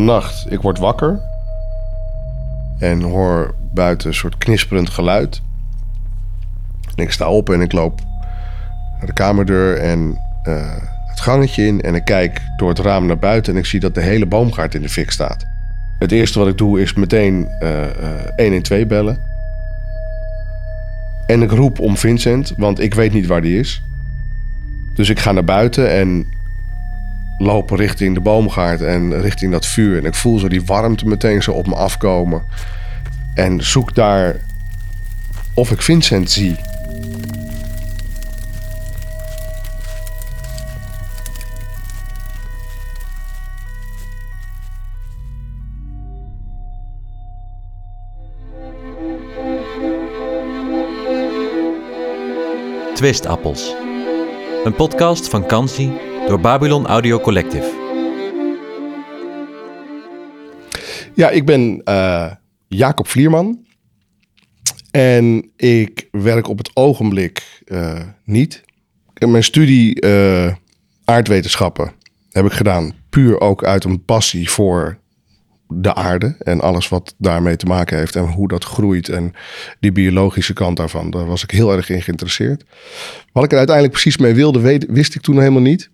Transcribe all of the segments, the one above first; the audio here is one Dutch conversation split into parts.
nacht, ik word wakker en hoor buiten een soort knisperend geluid. En ik sta op en ik loop naar de kamerdeur en eh, het gangetje in. En ik kijk door het raam naar buiten en ik zie dat de hele boomgaard in de fik staat. Het eerste wat ik doe is meteen uh, uh, 112 bellen. En ik roep om Vincent, want ik weet niet waar die is. Dus ik ga naar buiten en loop richting de boomgaard en richting dat vuur. En ik voel zo die warmte meteen zo op me afkomen. En zoek daar of ik Vincent zie. Twistappels. Een podcast van Kansi door Babylon Audio Collective. Ja, ik ben uh, Jacob Vlierman. En ik werk op het ogenblik uh, niet. Mijn studie uh, aardwetenschappen heb ik gedaan puur ook uit een passie voor de aarde en alles wat daarmee te maken heeft en hoe dat groeit en die biologische kant daarvan. Daar was ik heel erg in geïnteresseerd. Wat ik er uiteindelijk precies mee wilde, wist ik toen helemaal niet.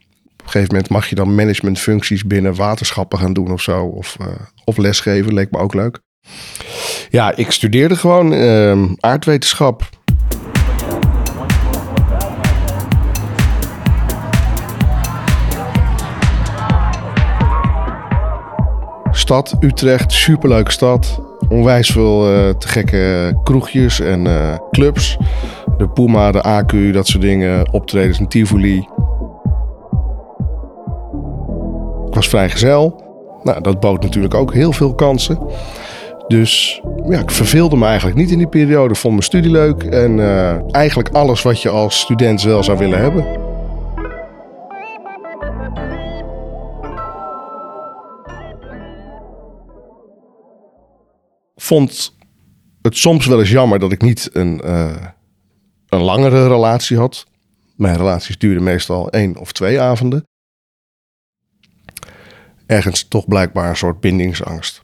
Op een gegeven moment mag je dan managementfuncties binnen waterschappen gaan doen of zo. Of, uh, of lesgeven, leek me ook leuk. Ja, ik studeerde gewoon uh, aardwetenschap. Stad Utrecht, superleuke stad. Onwijs veel uh, te gekke kroegjes en uh, clubs. De Puma, de AQ, dat soort dingen. Optredens in Tivoli. Was vrijgezel. Nou, dat bood natuurlijk ook heel veel kansen. Dus ja, ik verveelde me eigenlijk niet in die periode. Vond mijn studie leuk en uh, eigenlijk alles wat je als student wel zou willen hebben. Vond het soms wel eens jammer dat ik niet een, uh, een langere relatie had. Mijn relaties duurden meestal één of twee avonden. Ergens toch blijkbaar een soort bindingsangst.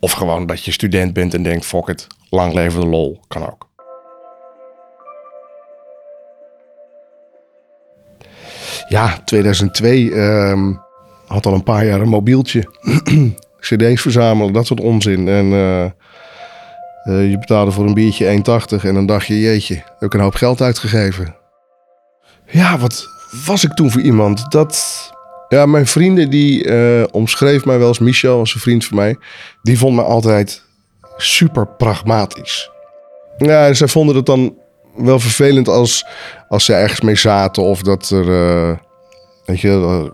Of gewoon dat je student bent en denkt, fuck it, lang leven de lol, kan ook. Ja, 2002 um, had al een paar jaar een mobieltje. CD's verzamelen, dat soort onzin. En uh, uh, je betaalde voor een biertje 1,80 en dan dacht je, jeetje, heb ik een hoop geld uitgegeven. Ja, wat was ik toen voor iemand? Dat, ja, mijn vrienden die uh, omschreef mij wel eens, Michel was een vriend van mij, die vond me altijd super pragmatisch. Ja, ze vonden het dan wel vervelend als, als ze ergens mee zaten of dat er, uh, weet je,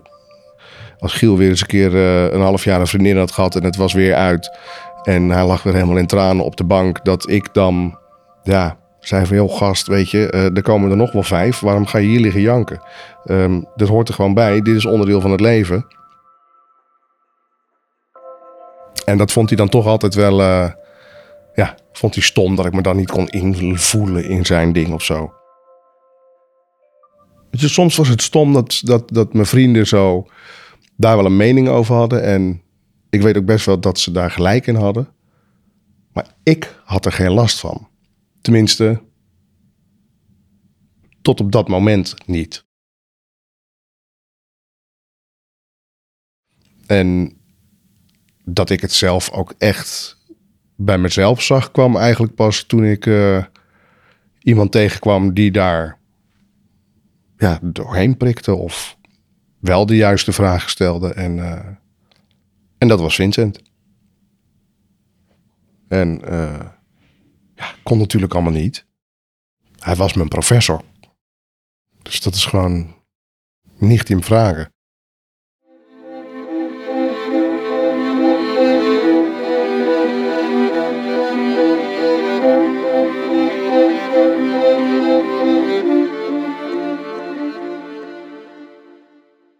als Giel weer eens een keer een half jaar een vriendin had gehad en het was weer uit en hij lag weer helemaal in tranen op de bank, dat ik dan, ja, zei van, joh gast, weet je, uh, er komen er nog wel vijf. Waarom ga je hier liggen janken? Um, dit hoort er gewoon bij. Dit is onderdeel van het leven. En dat vond hij dan toch altijd wel, uh, ja, vond hij stom dat ik me dan niet kon invoelen in zijn ding of zo. Soms was het stom dat, dat, dat mijn vrienden zo daar wel een mening over hadden. En ik weet ook best wel dat ze daar gelijk in hadden. Maar ik had er geen last van. Tenminste, tot op dat moment niet. En dat ik het zelf ook echt bij mezelf zag, kwam eigenlijk pas toen ik uh, iemand tegenkwam die daar ja, doorheen prikte of wel de juiste vragen stelde. En, uh, en dat was Vincent. En uh, kon natuurlijk allemaal niet. Hij was mijn professor. Dus dat is gewoon niet in vragen.